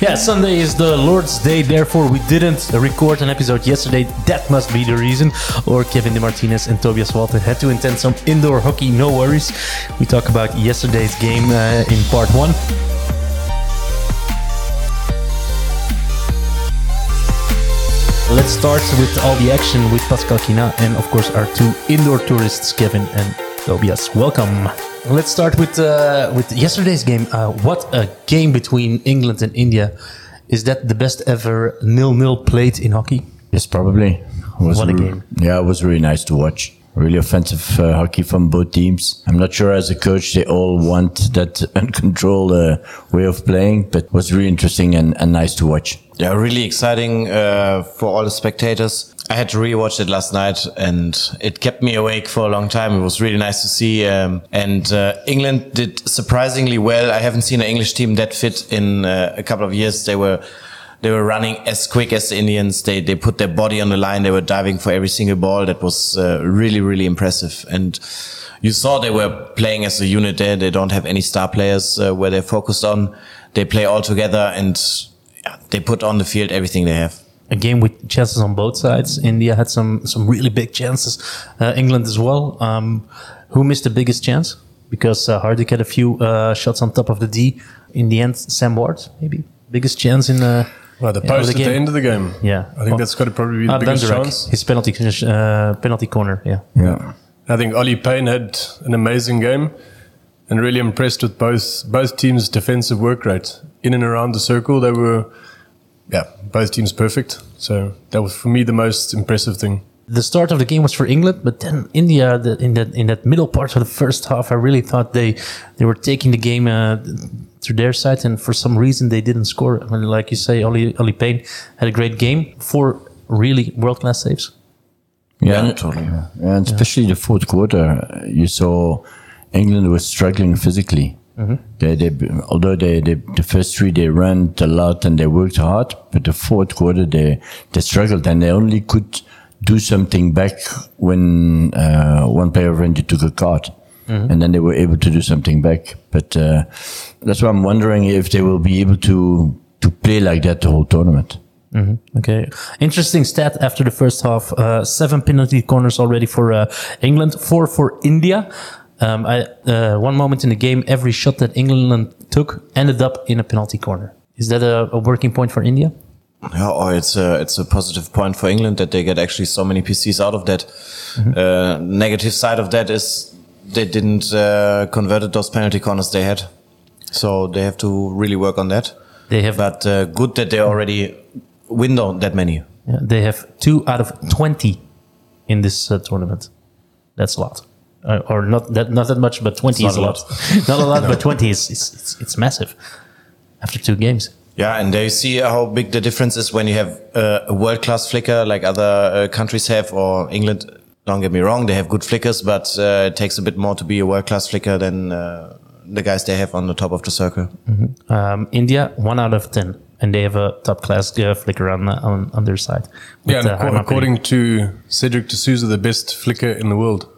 Yeah, Sunday is the Lord's Day, therefore we didn't record an episode yesterday. That must be the reason. Or Kevin De Martinez and Tobias Walter had to intend some indoor hockey. No worries. We talk about yesterday's game uh, in part one. Let's start with all the action with Pascal Kina and, of course, our two indoor tourists, Kevin and Tobias. Welcome. Let's start with uh, with yesterday's game. Uh, what a game between England and India! Is that the best ever nil-nil played in hockey? Yes, probably. It was What a game. Yeah, it was really nice to watch. Really offensive uh, hockey from both teams. I'm not sure as a coach they all want that uncontrolled uh, way of playing, but was really interesting and, and nice to watch. Yeah, really exciting uh, for all the spectators. I had to rewatch it last night, and it kept me awake for a long time. It was really nice to see. Um, and uh, England did surprisingly well. I haven't seen an English team that fit in uh, a couple of years. They were they were running as quick as the Indians. They they put their body on the line. They were diving for every single ball. That was uh, really really impressive. And you saw they were playing as a unit there. They don't have any star players uh, where they're focused on. They play all together and they put on the field everything they have. A game with chances on both sides. India had some some really big chances. Uh, England as well. Um, who missed the biggest chance? Because uh, Hardik had a few uh, shots on top of the D. In the end, Sam Ward maybe biggest chance in the. Well, the post the at the end of the game. Yeah. I think Well, that's got to probably be the Uh, biggest Dunderak, chance. his penalty uh, penalty corner. Yeah. Yeah. I think Ollie Payne had an amazing game and really impressed with both both teams' defensive work rate. In and around the circle, they were, yeah, both teams perfect. So that was for me the most impressive thing. the start of the game was for England, but then India the, in that in that middle part of the first half, I really thought they they were taking the game uh, to their side, and for some reason they didn't score. I mean, like you say, Oli Oli Payne had a great game, four really world class saves. Yeah, and, totally. yeah, and especially the fourth quarter, uh, you saw England was struggling physically. They, they, although they, they, the first three they ran a lot and they worked hard, but the fourth quarter they they struggled and they only could do something back when uh, one player of India took a card, and then they were able to do something back. But uh, that's why I'm wondering if they will be able to to play like that the whole tournament. Okay, interesting stat after the first half: uh, seven penalty corners already for uh, England, four for India. Um, I, uh, one moment in the game, every shot that England took ended up in a penalty corner. Is that a, a working point for India? Yeah, or it's a it's a positive point for England that they get actually so many PCs out of that. Uh, negative side of that is they didn't uh, converted those penalty corners they had, so they have to really work on that. They have But uh, good that they already window that many. Yeah, they have two out of 20 in this uh, tournament. That's a lot. Uh, or not that not that much, but 20 It's is a not lot. not a lot, but 20 is, it's, it's massive after two games. Yeah, and there you see how big the difference is when you have uh, a world class flicker like other uh, countries have, or England. Don't get me wrong, they have good flickers, but uh, it takes a bit more to be a world class flicker than uh, the guys they have on the top of the circle. Um, India, one out of 10. And they have a top class uh, flicker on, on, on their side. Yeah, With, and uh, according to Cedric D'Souza, the best flicker in the world.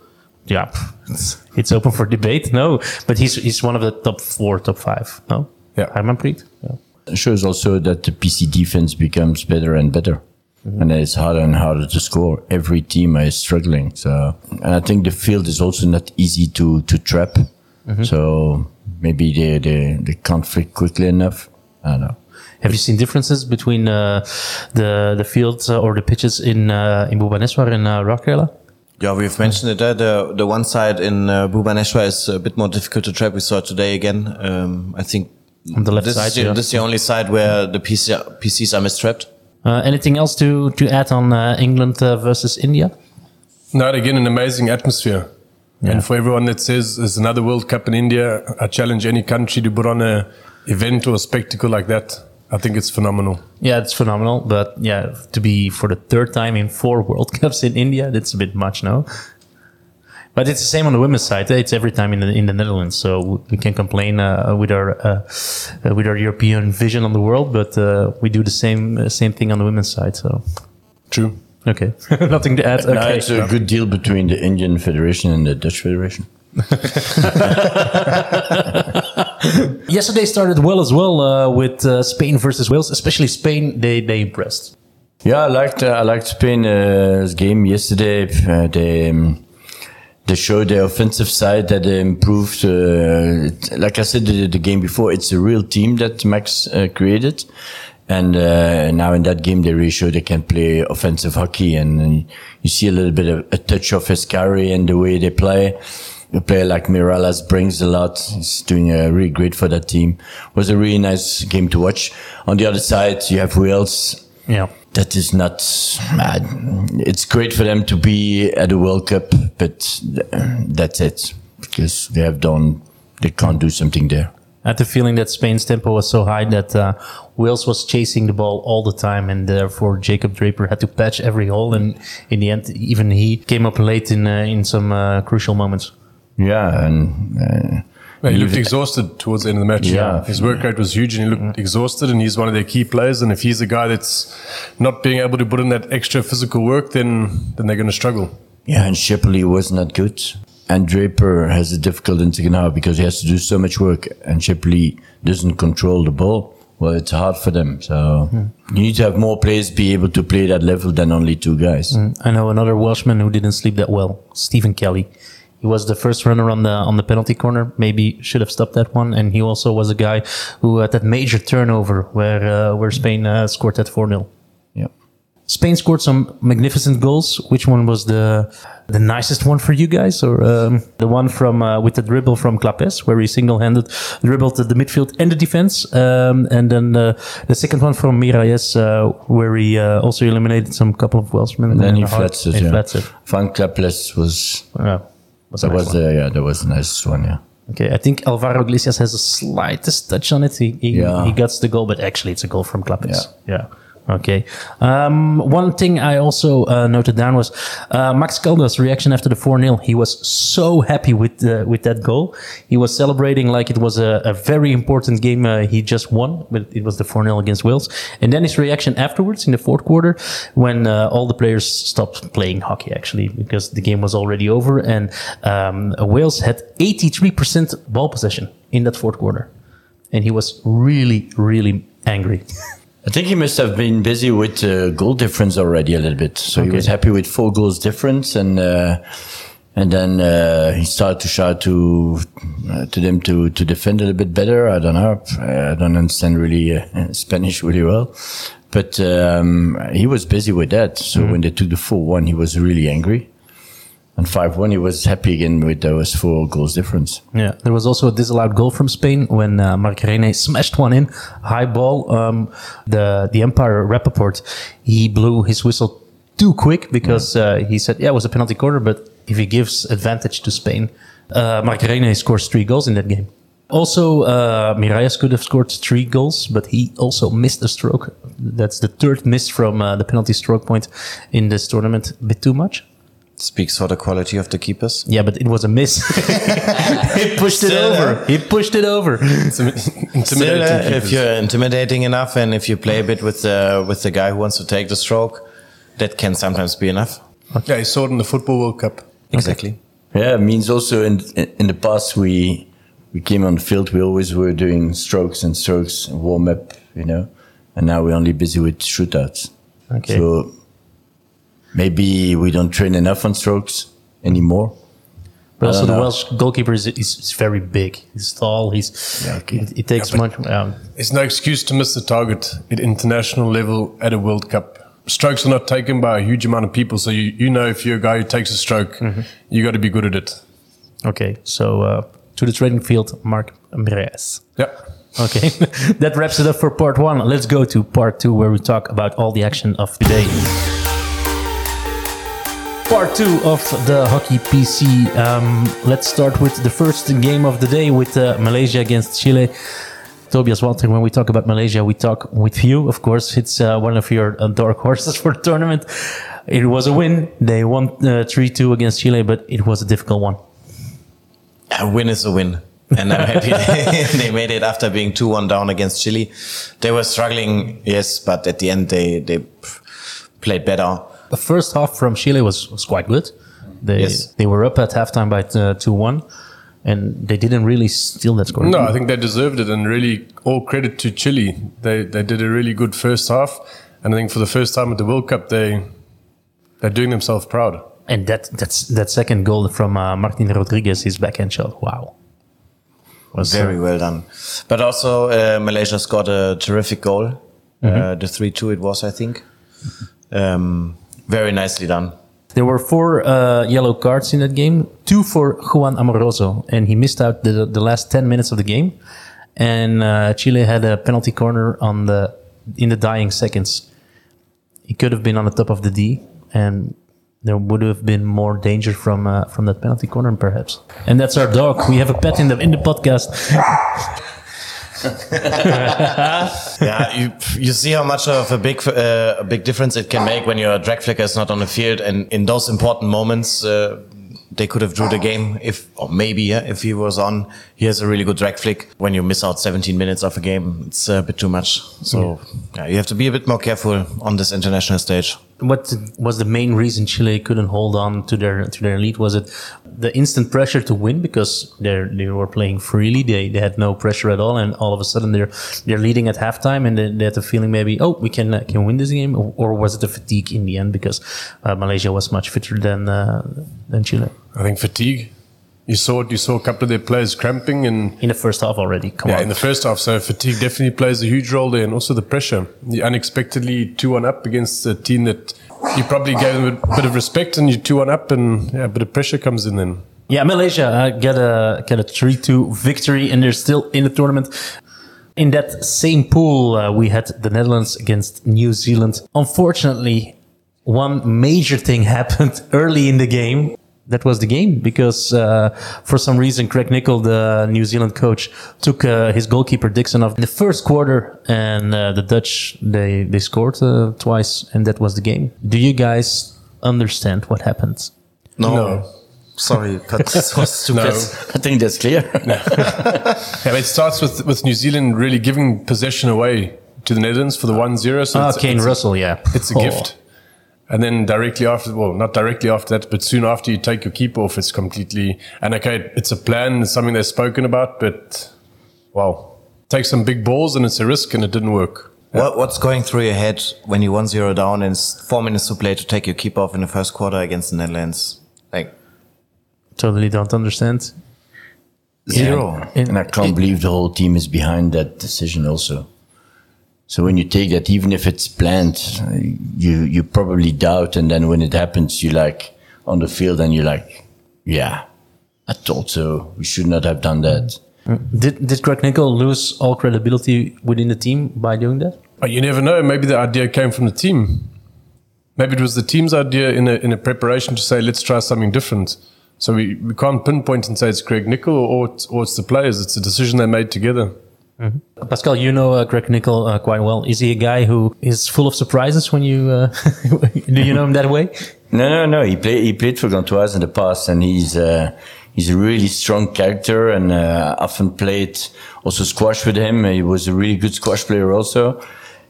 Yeah, it's, it's open for debate. No, but he's he's one of the top four, top five. No? Yeah. Harmanpreet? Yeah. It shows also that the PC defense becomes better and better. And it's harder and harder to score. Every team is struggling. So, and I think the field is also not easy to, to trap. So maybe they, they, they can't flick quickly enough. I don't know. Have you seen differences between uh, the the fields uh, or the pitches in uh, in Bhubaneswar and uh, Rourkela? Yeah, we've mentioned it. Uh, the the one side in uh, Bhubaneswar is a bit more difficult to trap. We saw it today again. Um, I think On the left this, side, is the, yeah. this is the only side where the PC, PCs are mistrapped. Uh, anything else to to add on uh, England uh, versus India? No, again, an amazing atmosphere. And for everyone that says there's another World Cup in India, I challenge any country to put on a event or a spectacle like that. I think it's phenomenal. Yeah, it's phenomenal. But yeah, to be for the third time in four World Cups in India, that's a bit much, no? But it's the same on the women's side. It's every time in the in the Netherlands, so we can complain uh, with our uh, uh, with our European vision on the world, but uh, we do the same uh, same thing on the women's side. So True. okay, nothing to add. No, Okay. it's a good deal between the Indian Federation and the Dutch Federation. Yesterday started well as well uh, with uh, Spain versus Wales, especially Spain. They they impressed. Yeah, I liked uh, I liked Spain's game yesterday. Uh, they um, they showed their offensive side that they improved. Uh, like I said the, the game before, it's a real team that Max uh, created, and uh, now in that game they really showed they can play offensive hockey, and, uh, you see a little bit of a touch of Escari and the way they play. A player like Miralles brings a lot. He's doing uh, really great for that team. It was a really nice game to watch. On the other side, you have Wales Yeah. That is not bad. It's great for them to be at the World Cup, but uh, that's it because they have done. They can't do something there. I had the feeling that Spain's tempo was so high that uh, Wales was chasing the ball all the time, and therefore Jacob Draper had to patch every hole. And in the end, even he came up late in uh, in some uh, crucial moments. Yeah, and Well, he looked exhausted towards the end of the match. Yeah. His work rate was huge and he looked mm-hmm. exhausted and he's one of their key players. And if he's a guy that's not being able to put in that extra physical work, then, then they're going to struggle. yeah, and Shipley was not good. And Draper has a difficult in second half because he has to do so much work, and Shipley doesn't control the ball. Well, it's hard for them. So hmm. you need to have more players be able to play that level than only two guys. Hmm. I know another Welshman who didn't sleep that well, Stephen Kelly. He was the first runner on the on the penalty corner. Maybe should have stopped that one. And he also was a guy who had that major turnover where uh, where Spain uh, scored that four 0 Yeah. Spain scored some magnificent goals. Which one was the the nicest one for you guys, or um, the one from uh, with the dribble from Clapes, where he single-handed dribbled to the midfield and the defense, um, and then uh, the second one from Miralles, uh, where he uh, also eliminated some couple of Welshmen. And then he uh, flats it. he Yeah. flats it. Van Klapless was Yeah, was a that nice was one. the yeah that was the nicest one. Yeah. Okay, I think Alvaro Iglesias has a slightest touch on it. He he, Yeah. he gets the goal, but actually it's a goal from Clapes. Yeah. Yeah. Okay. Um, one thing I also uh, noted down was uh, Max Caldas' reaction after the 4 0. He was so happy with uh, with that goal. He was celebrating like it was a, a very important game uh, he just won, but it was the 4 0 against Wales. And then his reaction afterwards in the fourth quarter when uh, all the players stopped playing hockey, actually, because the game was already over. And um, Wales had 83% ball possession in that fourth quarter. And he was really, really angry. I think he must have been busy with uh, goal difference already a little bit. So he was happy with four goals difference, and uh, and then uh, he started to shout to uh, to them to to defend a little bit better. I don't know. I don't understand really uh, Spanish really well, but um, he was busy with that. So when they took the four one, he was really angry. And five one, he was happy again with those four goals difference. Yeah, there was also a disallowed goal from Spain when uh, Marc Reyné smashed one in, high ball. Um, the the umpire Rappaport, he blew his whistle too quick because uh, he said, yeah, it was a penalty corner, but if he gives advantage to Spain, uh, Marc Reyné scores three goals in that game. Also, uh, Miralles could have scored three goals, but he also missed a stroke. That's the third miss from uh, the penalty stroke point in this tournament. A bit too much. Speaks for the quality of the keepers. Yeah, but it was a miss. he pushed it over. He pushed it over. It's Still, intimidating. uh, if you're intimidating enough and if you play a bit with the with the guy who wants to take the stroke, that can sometimes be enough. yeah, he saw it in the Football World Cup. Exactly. Yeah, it means also in in the past we we came on the field. We always were doing strokes and strokes and warm up, you know, and now we're only busy with shootouts. Okay. So maybe we don't train enough on strokes anymore. But also, the know. Welsh goalkeeper is, is, is very big. He's tall. He's Yeah, okay. it, it takes Yeah, much. Um, It's no excuse to miss the target at international level at a World Cup. Strokes are not taken by a huge amount of people, so you, you know if you're a guy who takes a stroke, you got to be good at it. okay, so uh, to the training field, Mark Miralles. Yeah. Okay, that wraps it up for part one. Let's go to part two, where we talk about all the action of today. Part two of the Hockey PC. Um, let's start with the first game of the day with uh, Malaysia against Chile. Tobias Walter, when we talk about Malaysia, we talk with you. Of course, it's uh, one of your uh, dark horses for the tournament. It was a win. They won uh, 3 2 against Chile, but it was a difficult one. A win is a win. And I'm happy they, they made it after being 2 1 down against Chile. They were struggling, yes, but at the end they, they played better. The first half from Chile was, was quite good. They Yes. they were up at halftime by uh, two one, and they didn't really steal that score. No, I think they deserved it, and really all credit to Chile. They they did a really good first half, and I think for the first time at the World Cup, they they're doing themselves proud. And that that's that second goal from uh, Martin Rodriguez, his backhand shot. Wow, was Very uh, well done. But also, uh, Malaysia scored a terrific goal. Uh, the 3 2 it was, I think. Um, very nicely done. There were four uh, yellow cards in that game, two for Juan Amoroso, and he missed out the, the last 10 minutes of the game. And uh, Chile had a penalty corner on the in the dying seconds. He could have been on the top of the D, and there would have been more danger from uh, from that penalty corner, perhaps. And that's our dog. We have a pet in the in the podcast. yeah, you you see how much of a big uh, a big difference it can make when your drag flicker is not on the field, and in those important moments, uh, they could have drew the game if, or maybe yeah, if he was on. He has a really good drag flick. When you miss out 17 minutes of a game, it's a bit too much. So yeah, you have to be a bit more careful on this international stage. What was the main reason Chile couldn't hold on to their to their lead? Was it the instant pressure to win? Because they they were playing freely, they, they had no pressure at all, and all of a sudden they're they're leading at halftime, and they, they had the feeling maybe oh we can uh, can win this game, or, or was it the fatigue in the end? Because uh, Malaysia was much fitter than uh, than Chile. I think fatigue. You saw it. You saw a couple of their players cramping, and in the first half already? Come yeah, on, in the first half. So fatigue definitely plays a huge role there, and also the pressure. You unexpectedly two one up against a team that you probably gave them a bit of respect, and you two one up, and yeah, a bit of pressure comes in then. Yeah, Malaysia uh, get a get a three two victory, and they're still in the tournament. In that same pool, uh, we had the Netherlands against New Zealand. Unfortunately, one major thing happened early in the game. That was the game because uh, for some reason Greg Nicol, the New Zealand coach, took uh, his goalkeeper Dixon off in the first quarter, and uh, the Dutch they they scored uh, twice, and that was the game. Do you guys understand what happened? No, No. sorry, but this was stupid. No. I think that's clear. Yeah, it starts with with New Zealand really giving possession away to the Netherlands for the 1-0. So Ah, it's, Kane it's, Russell, yeah, it's a Oh. gift. And then directly after, well, not directly after that, but soon after you take your keeper off, it's completely. And okay, it's a plan, it's something they've spoken about, but wow, take some big balls and it's a risk, and it didn't work. What, what's going through your head when you 1-0 down and it's four minutes to play to take your keeper off in the first quarter against the Netherlands? Like, Totally don't understand. zero. In- and I can't believe the whole team is behind that decision also. So when you take that, even if it's planned, uh, you you probably doubt, and then when it happens, you like on the field, and you're like, yeah, I thought so. We should not have done that. Did did Greg Nicol lose all credibility within the team by doing that? But you never know. Maybe the idea came from the team. Maybe it was the team's idea in a, in a preparation to say, let's try something different. So we, we can't pinpoint and say it's Greg Nicol or, it's, or it's the players. It's a decision they made together. Pascal, you know uh, Greg Nicol uh, quite well. Is he a guy who is full of surprises when you uh, do you know him that way? No, no, no. He played. He played for Gantoise in the past, and he's uh, he's a really strong character, and uh, often played also squash with him. He was a really good squash player. Also,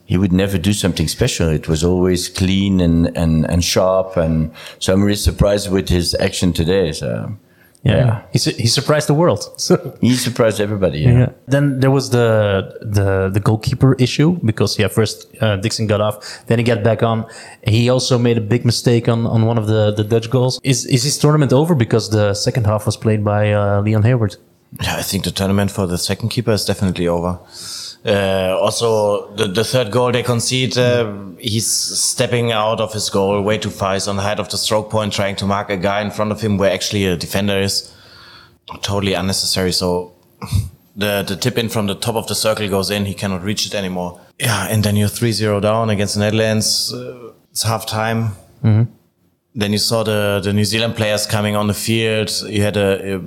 he would never do something special. It was always clean and and and sharp, and so I'm really surprised with his action today. So yeah, he su- he surprised the world. He surprised everybody. Yeah. Yeah. Then there was the the the goalkeeper issue because yeah, first uh, Dixon got off, then he got back on. He also made a big mistake on, on one of the, the Dutch goals. Is is his tournament over because the second half was played by uh, Leon Hayward? Yeah, I think the tournament for the second keeper is definitely over. Uh, also, the, the third goal they concede, uh, he's stepping out of his goal way too far. He's on the height of the stroke point, trying to mark a guy in front of him where actually a defender is. Totally unnecessary. So the the tip in from the top of the circle goes in. He cannot reach it anymore. Yeah, and then you're 3-0 down against the Netherlands. Uh, it's half time. Then you saw the, the New Zealand players coming on the field. You had a, a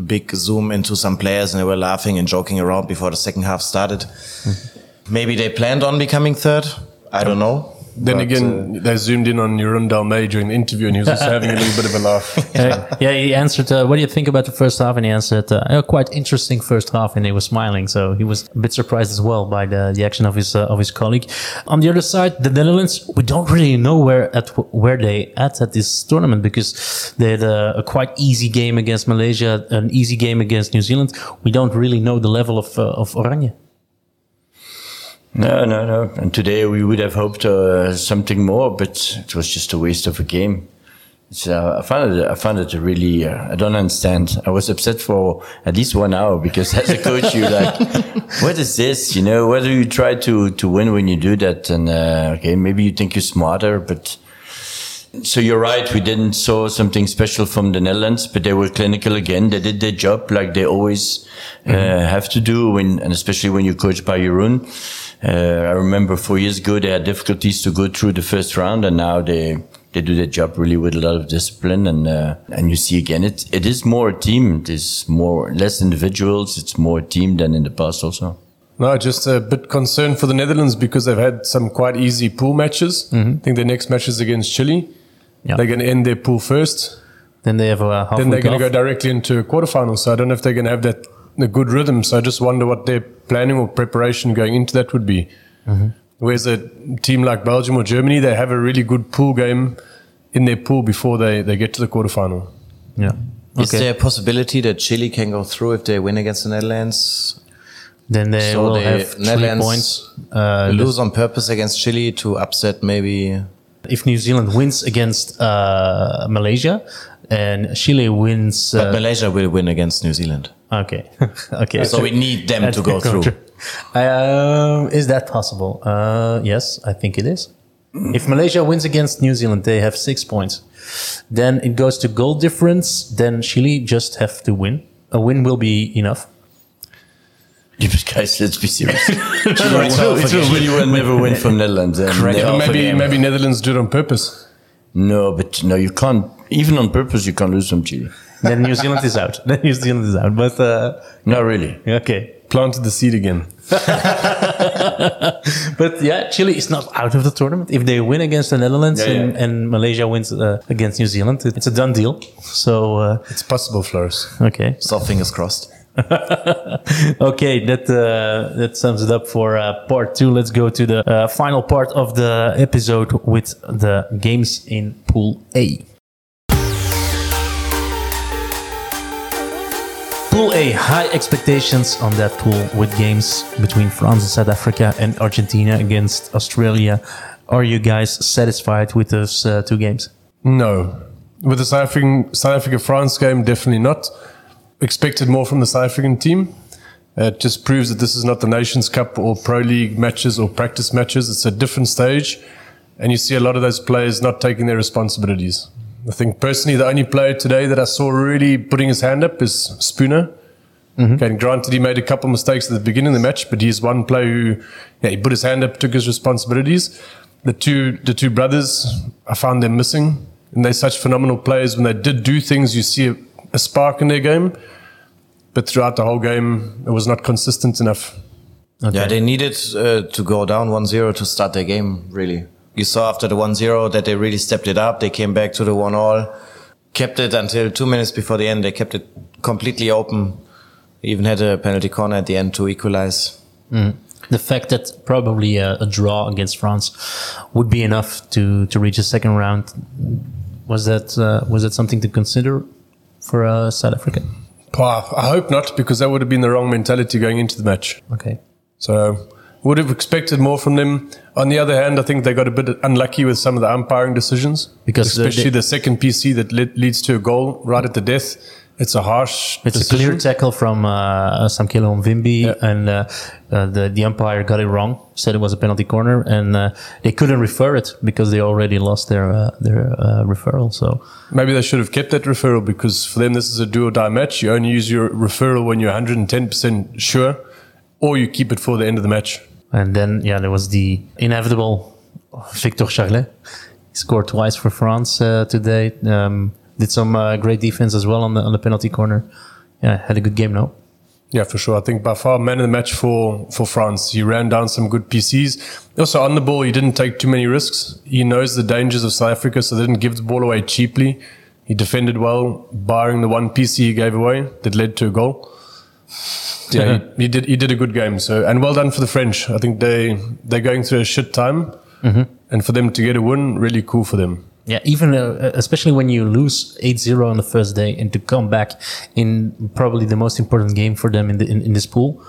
big zoom into some players and they were laughing and joking around before the second half started. Mm-hmm. Maybe they planned on becoming third. I don't know. Then But, again, they zoomed in on Jeroen Delmee during the interview, and he was also having a little bit of a laugh. Uh, yeah, he answered, uh, "What do you think about the first half?" And he answered, uh, "A quite interesting first half," and he was smiling. So he was a bit surprised as well by the, the action of his uh, of his colleague. On the other side, the Netherlands, we don't really know where at where they at at this tournament because they had a, a quite easy game against Malaysia, an easy game against New Zealand. We don't really know the level of uh, of Oranje. No, no, no. And today we would have hoped uh, something more, but it was just a waste of a game. Uh, I found it. I found it really. Uh, I don't understand. I was upset for at least one hour because as a coach, you're like, "What is this?" You know, whether you try to to win when you do that, and uh, okay, maybe you think you're smarter, but. So you're right. We didn't saw something special from the Netherlands, but they were clinical again. They did their job like they always uh, have to do, when, and especially when you're coached by Jeroen. Uh, I remember four years ago they had difficulties to go through the first round, and now they they do their job really with a lot of discipline. And uh, and you see again, it it is more a team. It is more less individuals. It's more a team than in the past also. No, just a bit concerned for the Netherlands because they've had some quite easy pool matches. I think their next match is against Chile. Yeah. They're going to end their pool first. Then they have a half then they're going to go directly into a quarterfinal. So I don't know if they're going to have that a good rhythm. So I just wonder what their planning or preparation going into that would be. Mm-hmm. Whereas a team like Belgium or Germany, they have a really good pool game in their pool before they, they get to the quarterfinal. yeah. Is there a possibility that Chile can go through if they win against the Netherlands? then they So will the have three Netherlands points. Uh, lose on purpose against Chile to upset maybe. if New Zealand wins against uh, Malaysia and Chile wins, But uh, Malaysia will win against New Zealand. okay, okay. So we need them to go through. Um, is that possible? Uh, yes, I think it is. If Malaysia wins against New Zealand, they have six points. Then it goes to goal difference. Then Chile just have to win. A win will be enough. Yeah, but guys, let's be serious. Chile, it's true, it's true. Chile will never win from Netherlands. Correct. they But Or offer maybe maybe Netherlands do it on purpose. No, but no, you can't. Even on purpose, you can't lose from Chile. Then New Zealand is out. Then New Zealand is out. But uh, Not really. okay. Planted the seed again. But yeah, Chile is not out of the tournament. If they win against the Netherlands Yeah, and, yeah. and Malaysia wins uh, against New Zealand, it's a done deal. So uh, It's possible, Flores. okay, So fingers crossed. okay, that uh, that sums it up for uh, part two. Let's go to the uh, final part of the episode with the games in Pool A. Pool A, high expectations on that pool with games between France and South Africa and Argentina against Australia. Are you guys satisfied with those uh, two games? No. With the South African South Africa France game, definitely not. Expected more from the South African team. Uh, it just proves that this is not the Nations Cup or Pro League matches or practice matches. It's a different stage. And you see a lot of those players not taking their responsibilities. I think personally, the only player today that I saw really putting his hand up is Spooner. Okay, and granted, he made a couple mistakes at the beginning of the match, but he's one player who, yeah, he put his hand up, took his responsibilities. The two, the two brothers, I found them missing, and they're such phenomenal players. When they did do things, you see a, a spark in their game, but throughout the whole game, it was not consistent enough. Yeah, they needed uh, to go down 1-0 to start their game, really. You saw after the 1-0 that they really stepped it up. They came back to the 1-all, kept it until two minutes before the end. They kept it completely open. Even had a penalty corner at the end to equalize. the fact that probably a, a draw against France would be enough to to reach a second round was that uh, was that something to consider for uh, South Africa? Wow, I hope not, because that would have been the wrong mentality going into the match. Okay. So would have expected more from them. On the other hand, I think they got a bit unlucky with some of the umpiring decisions, Because especially the- the, second PC that led, leads to a goal right at the death. It's a harsh. It's a clear tackle from uh, Samkelo Mvimbi, Yeah. and uh, uh, the the umpire got it wrong. Said it was a penalty corner, and uh, they couldn't refer it because they already lost their uh, their uh, referral. So Maybe they should have kept that referral because for them this is a do or die match. You only use your referral when you're 110% sure, or you keep it for the end of the match. And then, yeah, there was the inevitable Victor Charlet. He scored twice for France uh, today. Um, did some uh, great defense as well on the on the penalty corner. Yeah, had a good game. No, Yeah, for sure. I think by far man of the match for, for France. He ran down some good PCs. Also on the ball, he didn't take too many risks. He knows the dangers of South Africa, so they didn't give the ball away cheaply. He defended well, barring the one PC he gave away that led to a goal. Yeah, he, he did. He did a good game. So and well done for the French. I think they they're going through a shit time, and for them to get a win, really cool for them. Yeah, even uh, especially when you lose 8-0 on the first day and to come back in probably the most important game for them in the, in, in this pool.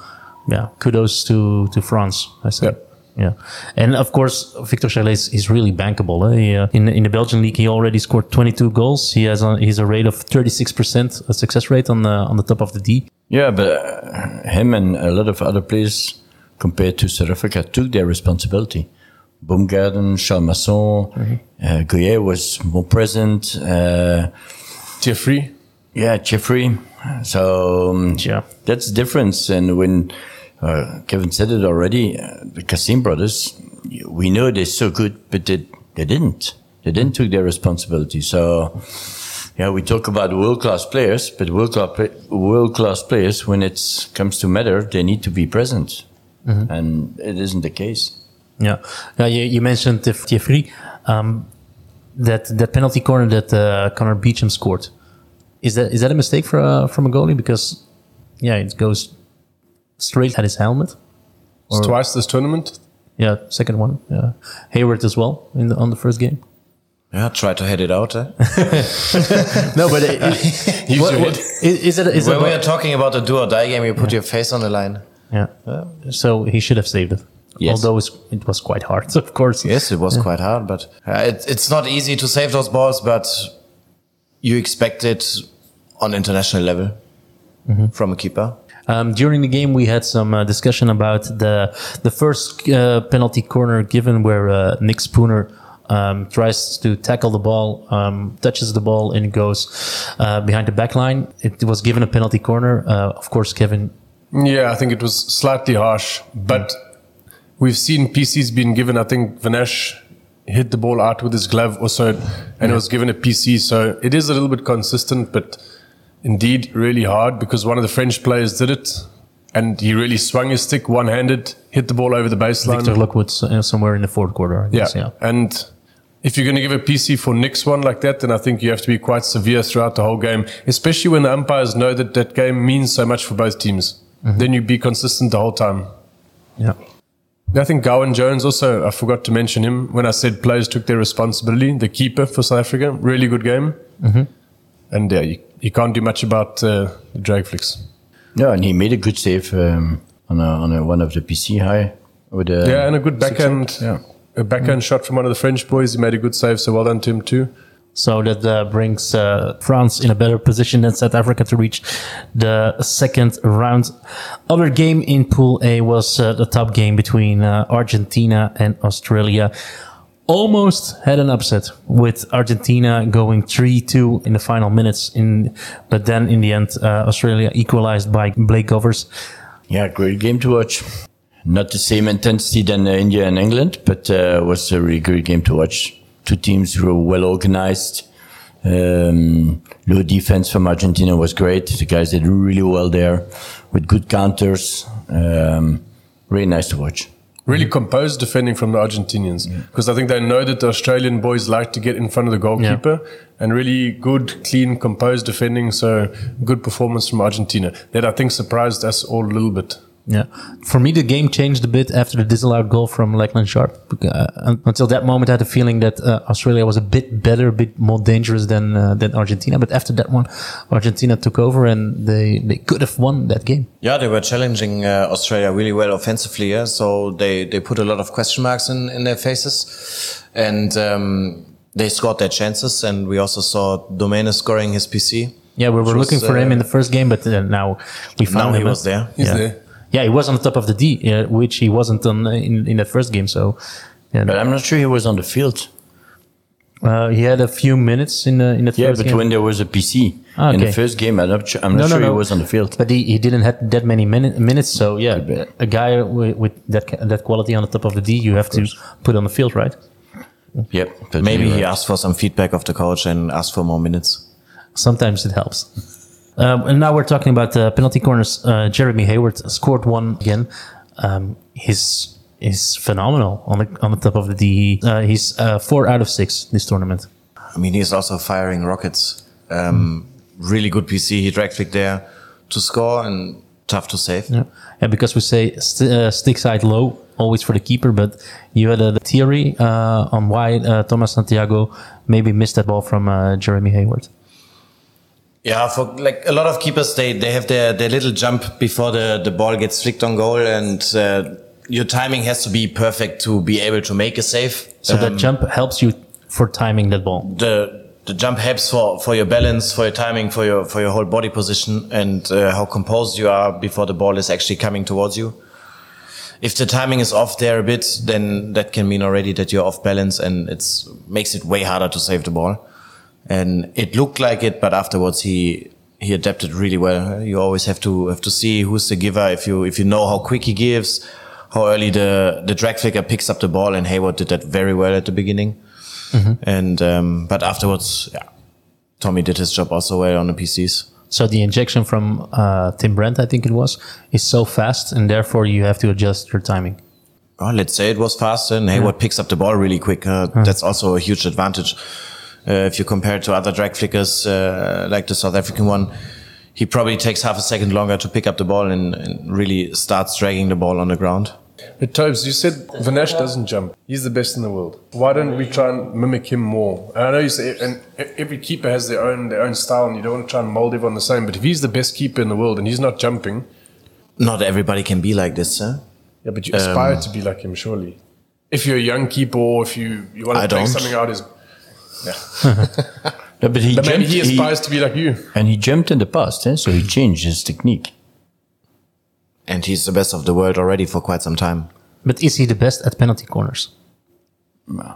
Yeah, kudos to to France. I say. Yeah. Yeah, and of course Victor Charlet is, is really bankable. Eh? He, uh, in in the Belgian league, he already scored 22 goals. He has a, he's a rate of 36 percent success rate on the on the top of the D. Yeah, but uh, him and a lot of other players compared to South Africa took their responsibility. Baumgarten, Charles Masson, uh, Goyer was more present. Uh, Jeffrey, yeah, Jeffrey. So um, Yeah. that's the difference. And when uh, Kevin said it already, uh, the Cassiem brothers, we know they're so good, but they, they didn't. They didn't take their responsibility. So, yeah, we talk about world class players, but world class world class players, when it comes to matter, they need to be present, and it isn't the case. Yeah, yeah. You, you mentioned Thierry, um, that that penalty corner that uh, Connor Beauchamp scored. Is that is that a mistake for uh, from a goalie? Because yeah, it goes straight at his helmet. it's twice this tournament. Yeah, second one. Yeah, Hayward as well in the, on the first game. Yeah, try to head it out. Eh? No, but it, it, what, what, is, is it is when it we are talking about a do or die game, you put your face on the line. yeah? So he should have saved it. Yes. Although it was quite hard, of course. Yes, it was quite hard, but uh, it, it's not easy to save those balls, but you expect it on international level from a keeper. Um, during the game, we had some uh, discussion about the the first uh, penalty corner given, where uh, Nick Spooner um, tries to tackle the ball, um, touches the ball, and goes uh, behind the back line. It was given a penalty corner. Uh, of course, Kevin. Yeah, I think it was slightly harsh, but we've seen PCs being given. I think Vanasch hit the ball out with his glove or so, and it was given a PC. So it is a little bit consistent, but indeed really hard because one of the French players did it, and he really swung his stick one-handed, hit the ball over the baseline. Victor Lockwood uh, somewhere in the fourth quarter. I Yeah. guess, yeah. And if you're going to give a PC for Nick's one like that, then I think you have to be quite severe throughout the whole game, especially when the umpires know that that game means so much for both teams. Then you be consistent the whole time. yeah. I think Gowan Jones also, I forgot to mention him when I said players took their responsibility. The keeper for South Africa, really good game. And yeah, you, you can't do much about uh, the drag flicks. Yeah, and he made a good save um, on a, on a, one of the PC high with a Yeah, and a good backhand, Yeah. a backhand shot from one of the French boys. He made a good save, so well done to him too. So that uh, brings uh, France in a better position than South Africa to reach the second round. Other game in Pool A was uh, the top game between uh, Argentina and Australia. Almost had an upset with Argentina going 3-2 in the final minutes. In but then in the end, uh, Australia equalized by Blake Govers. Yeah, great game to watch. Not the same intensity than uh, India and England, but uh, was a really great game to watch. Two teams who were well organized. Um, low defense from Argentina was great. The guys did really well there with good counters. Um, really nice to watch. Really composed defending from the Argentinians because I think they know that the Australian boys like to get in front of the goalkeeper and really good, clean, composed defending. So good performance from Argentina. That I think surprised us all a little bit. Yeah, for me the game changed a bit after the disallowed goal from Lachlan Sharp. Uh, until that moment, I had the feeling that uh, Australia was a bit better, a bit more dangerous than uh, than Argentina. But after that one, Argentina took over and they they could have won that game. Yeah, they were challenging uh, Australia really well offensively. Yeah? So they, they put a lot of question marks in, in their faces. And um, they scored their chances. And we also saw Domenech scoring his PC. Yeah, we were Which was, looking for him uh, in the first game, but uh, now we found Now him. he was there. He's yeah. there. Yeah, he was on the top of the D, uh, which he wasn't on uh, in in the first game. So, yeah, But I'm not sure he was on the field. uh, he had a few minutes in the in the Yeah, first but when there was a PC Ah, in the first game, I'm not, su- I'm not sure he was on the field. But he, he didn't have that many minute, minutes. So yeah, a guy with, with that ca- that quality on the top of the D, you have to put on the field, right? Yep. But Maybe he right. asked for some feedback of the coach and asked for more minutes. Sometimes it helps. Um, and now we're talking about uh, penalty corners. Uh, Jeremy Hayward scored one again. Um, he's is phenomenal on the on the top of the DE. Uh, he's uh, four out of six this tournament. I mean, he's also firing rockets. Um, Really good PC. He drag flick there to score and tough to save. Yeah, yeah because we say st- uh, stick side low always for the keeper, but you had a theory uh, on why uh, Thomas Santiago maybe missed that ball from uh, Jeremy Hayward. Yeah, for like a lot of keepers, they, they have their, their little jump before the, the ball gets flicked on goal, and uh, your timing has to be perfect to be able to make a save. So that jump helps you for timing that ball. the the jump helps for, for your balance, for your timing, for your for your whole body position, and uh, how composed you are before the ball is actually coming towards you. If the timing is off there a bit, then that can mean already that you're off balance, and it's makes it way harder to save the ball. And it looked like it, but afterwards he he adapted really well. You always have to have to see who's the giver. If you if you know how quick he gives, how early the the drag flicker picks up the ball, and Hayward did that very well at the beginning. And um, but afterwards, yeah, Tommy did his job also well on the PCs. So the injection from uh, Tim Brent, I think it was, is so fast, and therefore you have to adjust your timing. Well, let's say it was fast, and Hayward picks up the ball really quick. Uh, That's also a huge advantage. Uh, if you compare it to other drag flickers, uh, like the South African one, he probably takes half a second longer to pick up the ball and, and really starts dragging the ball on the ground. But Tobes, you said Vanasch doesn't jump. He's the best in the world. Why don't we try and mimic him more? And I know you say, and every keeper has their own their own style, and you don't want to try and mold everyone the same. But if he's the best keeper in the world and he's not jumping, Not everybody can be like this, huh? yeah, but you aspire to be like him, surely. If you're a young keeper, or if you you want to take something out, is yeah. No, but he But maybe jumped, he he- aspires to be like you. and he jumped in the past, eh? so he changed his technique. And he's the best of the world already for quite some time. But is he the best at penalty corners? No.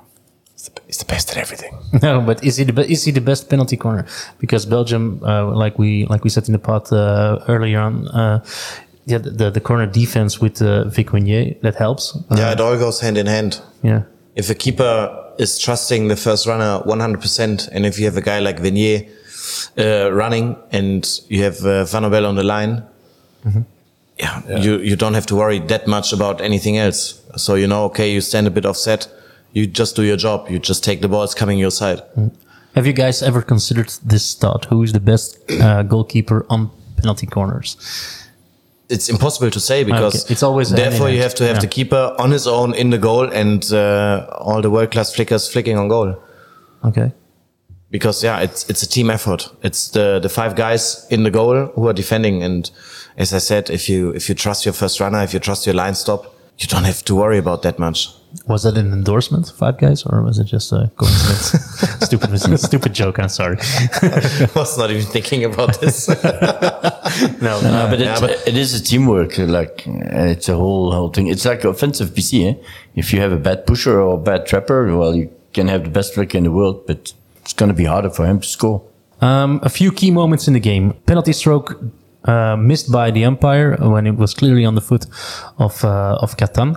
He's the best at everything. No, but is he the be- is he the best penalty corner? Because Belgium, uh, like we like we said in the pod uh, earlier on, uh, yeah, the the corner defense with uh, Vic Winier that helps. Uh, Yeah, it all goes hand in hand. yeah, if a keeper is trusting the first runner 100%, and if you have a guy like Venier uh, running and you have uh, Van Nobel on the line, yeah, You, you don't have to worry that much about anything else. So you know, okay, you stand a bit offset, you just do your job, you just take the ball, it's coming your side. Have you guys ever considered this thought? Who is the best uh, goalkeeper on penalty corners? It's impossible to say because Okay, it's always therefore you have to have Yeah. the keeper on his own in the goal and uh, all the world class flickers flicking on goal. Okay. because yeah, it's it's a team effort. It's the the five guys in the goal who are defending, and as I said, if you if you trust your first runner, if you trust your line stop, you don't have to worry about that much. Was that an endorsement, Five Guys, or was it just a coincidence? stupid, stupid joke. I'm sorry. I was not even thinking about this. No, No, but, yeah, it's, but- it is a teamwork. Like uh, it's a whole whole thing. It's like offensive PC. Eh? If you have a bad pusher or a bad trapper, well, you can have the best flicker in the world, but it's going to be harder for him to score. Um, a few key moments in the game. Penalty stroke uh, missed by the umpire when it was clearly on the foot of uh, of Katan.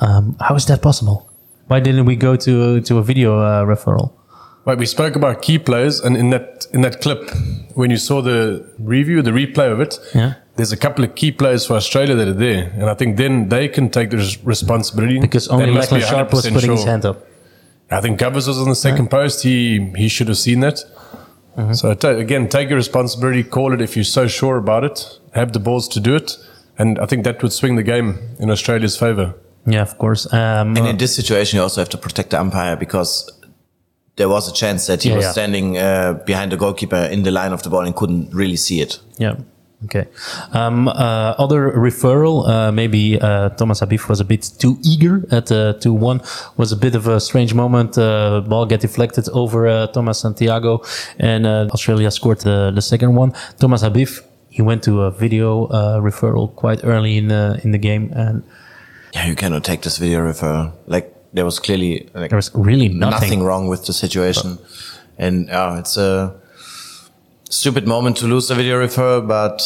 Um, how is that possible? Why didn't we go to to a video uh, referral? Right, we spoke about key players, and in that in that clip, when you saw the review, the replay of it, Yeah. there's a couple of key players for Australia that are there, and I think then they can take the responsibility Because only They be Lachlan Sharp was 100% putting his hand up. I think Govers was on the second post. He he should have seen that. Mm-hmm. So ta- again, take your responsibility. Call it if you're so sure about it. Have the balls to do it, and I think that would swing the game in Australia's favour. Yeah, of course. Um, and in this situation, you also have to protect the umpire because there was a chance that he Yeah, was yeah. standing uh, behind the goalkeeper in the line of the ball and couldn't really see it. Yeah. Okay. Um, uh, other referral, uh, maybe uh, Thomas Habif was a bit too eager at uh, 2 1. Was a bit of a strange moment. Uh, ball get deflected over uh, Thomas Santiago, and uh, Australia scored the, the second one. Thomas Habif, he went to a video uh, referral quite early in in the game, and Yeah, you cannot take this video referral. Like there was clearly like, there was really nothing. nothing wrong with the situation. And yeah, it's a stupid moment to lose the video referral, but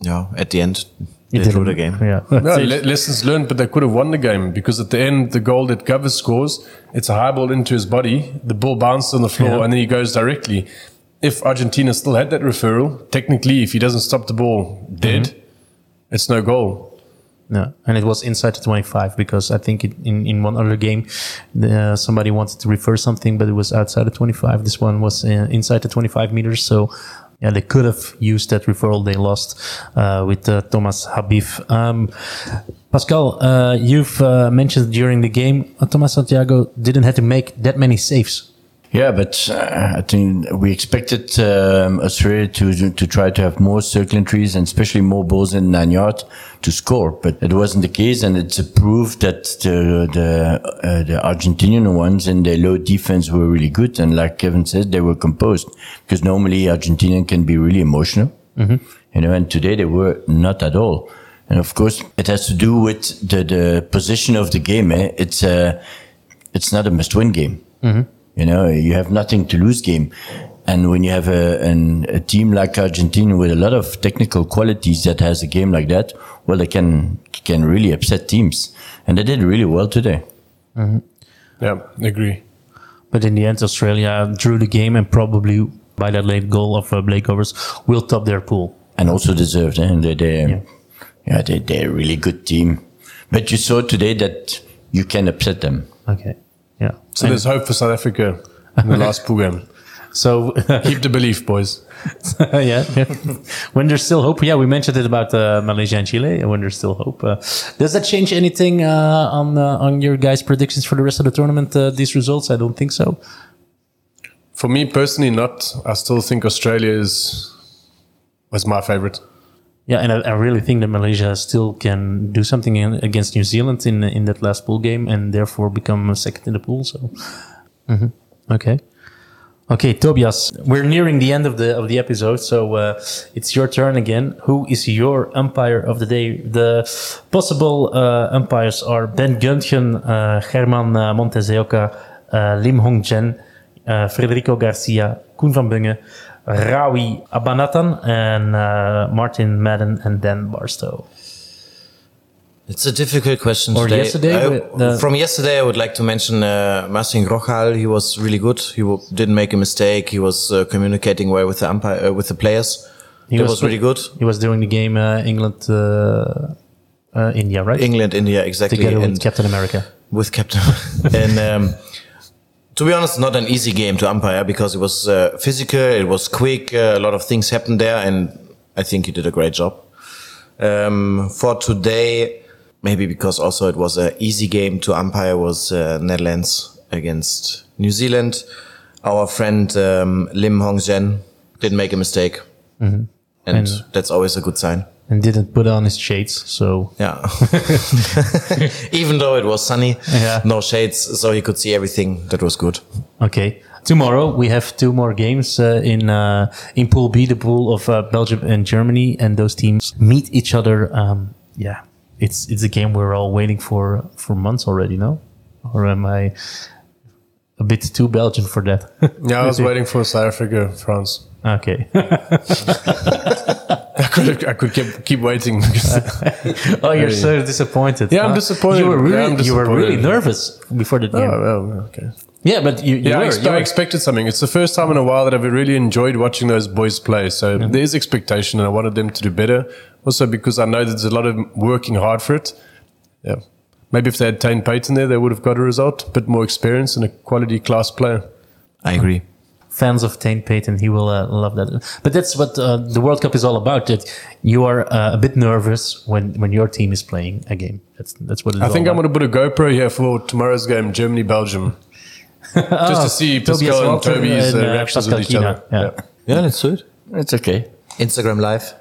yeah, at the end, they It drew didn't- the game. Yeah. No, le- lessons learned, but they could have won the game because at the end, the goal that Govers scores, it's a high ball into his body. The ball bounced on the floor, Yeah. and then he goes directly. if Argentina still had that referral, technically, if he doesn't stop the ball dead, mm-hmm. it's no goal. No, and it was inside the 25 because I think it, in in one other game, uh, somebody wanted to refer something, but it was outside the 25. This one was uh, inside the 25 meters, so yeah, they could have used that referral they lost uh, with uh, Thomas Habif. Um, Pascal, uh, you've uh, mentioned during the game, Thomas Santiago didn't have to make that many saves. Yeah, but uh, I think we expected um, Australia to to try to have more circle entries and especially more balls in nine yard to score, but it wasn't the case, and it's a proof that the the, uh, the Argentinian ones in their low defense were really good, and like Kevin said, they were composed because normally Argentinian can be really emotional, you know, and today they were not at all. And of course, it has to do with the, the position of the game. Eh? It's a, it's not a must-win game. You know, you have nothing to lose game. And when you have a, an, a team like Argentina with a lot of technical qualities that has a game like that, well, they can, can really upset teams. And they did really well today. Yeah, agree. But in the end, Australia drew the game and probably by that late goal of uh, Blake Govers will top their pool. And also deserved. Eh? They, they, Yeah. yeah, they, they're a really good team. But you saw today that you can upset them. Okay. Yeah. So there's hope for South Africa in the last pool game. So Keep the belief, boys. yeah, yeah. when there's still hope. Yeah, we mentioned it about uh, Malaysia and Chile. When there's still hope, uh, does that change anything uh, on uh, on your guys' predictions for the rest of the tournament? Uh, these results, I don't think so. For me personally, not. I still think Australia is was my favorite. Yeah, and I, I really think that Malaysia still can do something in, against New Zealand in in that last pool game, and therefore become second in the pool. So, Mhm. okay, okay, Tobias, we're nearing the end of the of the episode, so uh, it's your turn again. Who is your umpire of the day? The possible uh, umpires are Ben Göntgen, uh, German uh, Montes de Oca, uh, Lim Hong Zhen, uh, Federico Garcia, Coen van Bunge, Rawi Abanatan, and uh, Martin Madden and Dan Barstow. It's a difficult question Or today. yesterday I- from yesterday, I would like to mention uh, Marcin Grochal. He was really good. He w- didn't make a mistake. He was uh, communicating well with the umpire, uh, with the players. He That was, really good. He was doing the game uh, England, uh, uh, India, right? England, India, exactly. Together and with Captain America. with Captain. and um, to be honest, not an easy game to umpire because it was uh, physical, it was quick, uh, a lot of things happened there, and I think he did a great job. Um, for today, maybe because also it was an easy game to umpire was uh, Netherlands against New Zealand. Our friend um, Lim Hong Zhen didn't make a mistake, and, And- that's always a good sign. And didn't put on his shades, so Yeah. Even though it was sunny, Yeah. no shades, so he could see everything. That was good. okay. Tomorrow we have two more games uh, in uh, in Pool B, the pool of uh, Belgium and Germany, and those teams meet each other. Um, yeah, it's it's a game we're all waiting for for months already. No, or am I a bit too Belgian for that? Yeah, I was waiting for South Africa, France. Okay. I could I could keep keep waiting. oh, you're so disappointed. Yeah, I'm disappointed. You were really I'm you were really nervous before the oh, game. oh, well, okay. Yeah, but you, you Yeah, I, were. expe- you I were- expected something. It's the first time in a while that I've really enjoyed watching those boys play. So there is expectation, and I wanted them to do better. Also, because I know that there's a lot of working hard for it. Yeah, maybe if they had Tane Payton there, they would have got a result. A bit more experience and a quality class player. I agree. Fans of Tane Payton, he will uh, love that. But that's what uh, the World Cup is all about. That you are uh, a bit nervous when, when your team is playing a game. That's that's what it's I all think I'm going to put a GoPro here for tomorrow's game, Germany Belgium, just to see Tobias Pascal and Walter Toby's uh, and, uh, reactions Pascal with each Kina. other. Yeah. Yeah, let's do it. It's okay. Instagram live.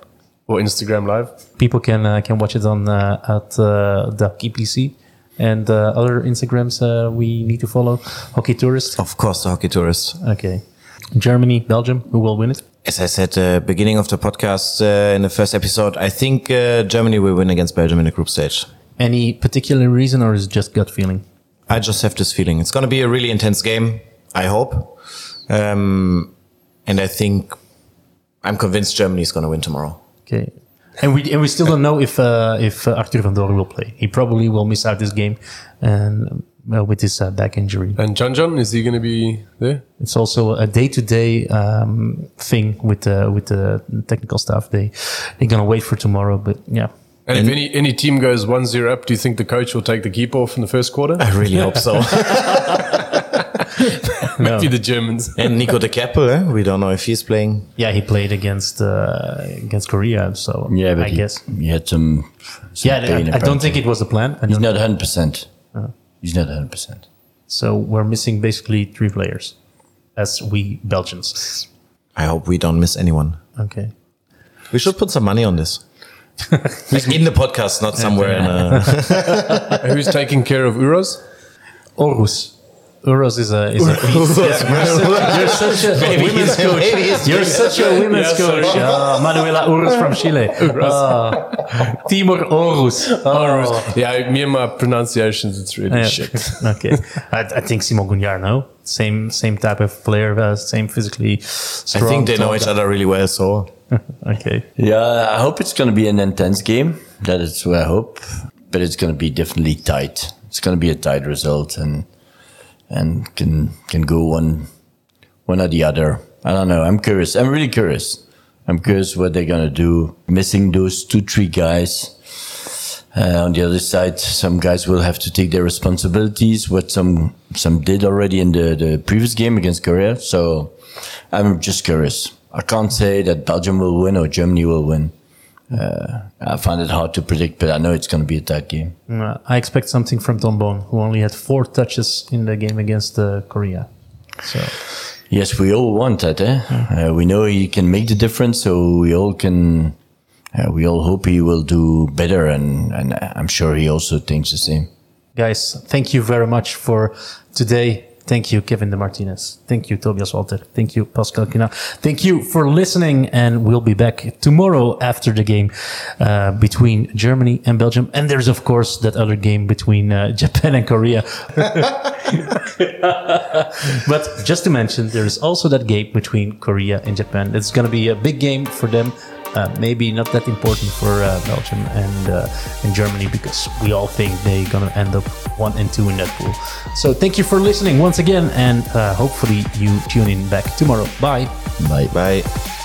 Or Instagram Live. People can uh, can watch it on uh, at uh, the Hockey and uh, other Instagrams uh, we need to follow. Hockey Tourist. Of course, the hockey tourists. Okay. Germany, Belgium. Who will win it? As I said, uh, beginning of the podcast uh, in the first episode, I think uh, Germany will win against Belgium in the group stage. Any particular reason, or is it just gut feeling? I just have this feeling it's going to be a really intense game. I hope, um, and I think I'm convinced Germany is going to win tomorrow. Okay. And we and we still don't know if uh, if uh, Arthur van Doorn will play. He probably will miss out this game, and uh, with his uh, back injury. And John John, is he going to be there? It's also a day-to-day um, thing with the with the technical staff. They they're gonna wait for tomorrow, but yeah. And, if any, any team goes 1 0 up, do you think the coach will take the keeper off in the first quarter? I really hope so. Maybe the Germans. and Nico De Kerpel, eh? we don't know if he's playing. Yeah, he played against uh, against Korea, so Yeah, but I he, guess. he had some. some Yeah, pain, I, I don't think it was the plan. I He's don't- not 100%. He's not 100%. so we're missing basically three players, as we Belgians. I hope we don't miss anyone. Okay. We should put some money on this. like in the podcast, not somewhere in uh, a. Who's taking care of Uros? Orus. Urus is a is a beast. You're such a women's coach. You're such a women's coach. Ah, Manuela Urus from Chile. Ah, Timur Oruz. Oh. Yeah, me and my pronunciations, it's really Yeah. shit. okay, I, I think Simon Gougnard. No, same same type of player, uh, same physically I think they know each other really well, so Okay, Yeah, I hope it's going to be an intense game. That is what I hope. But it's going to be definitely tight. It's going to be a tight result and and can can go one one or the other. I don't know. I'm curious. I'm really curious. I'm curious what they're going to do. Missing those two, three guys. Uh, on the other side, some guys will have to take their responsibilities, what some some did already in the, the previous game against Korea. So I'm just curious. I can't say that Belgium will win or Germany will win. Uh, I find it hard to predict, but I know it's going to be a tight game. Uh, I expect something from Tom Boon, who only had four touches in the game against uh, Korea. So Yes, we all want that. Eh? Uh, we know he can make the difference, so we all can. Uh, we all hope he will do better, and, and I'm sure he also thinks the same. guys, thank you very much for today. Thank you, Kevin De Martinez. Thank you, Tobias Walter. Thank you, Pascal Kina. Thank you for listening, and we'll be back tomorrow after the game uh, between Germany and Belgium. And there's, of course, that other game between uh, Japan and Korea. but just to mention, there's also that game between Korea and Japan. It's going to be a big game for them. Uh, maybe not that important for uh, Belgium and uh, and Germany because we all think they're gonna end up one and two in that pool. So thank you for listening once again, and uh, hopefully you tune in back tomorrow. Bye. Bye. bye.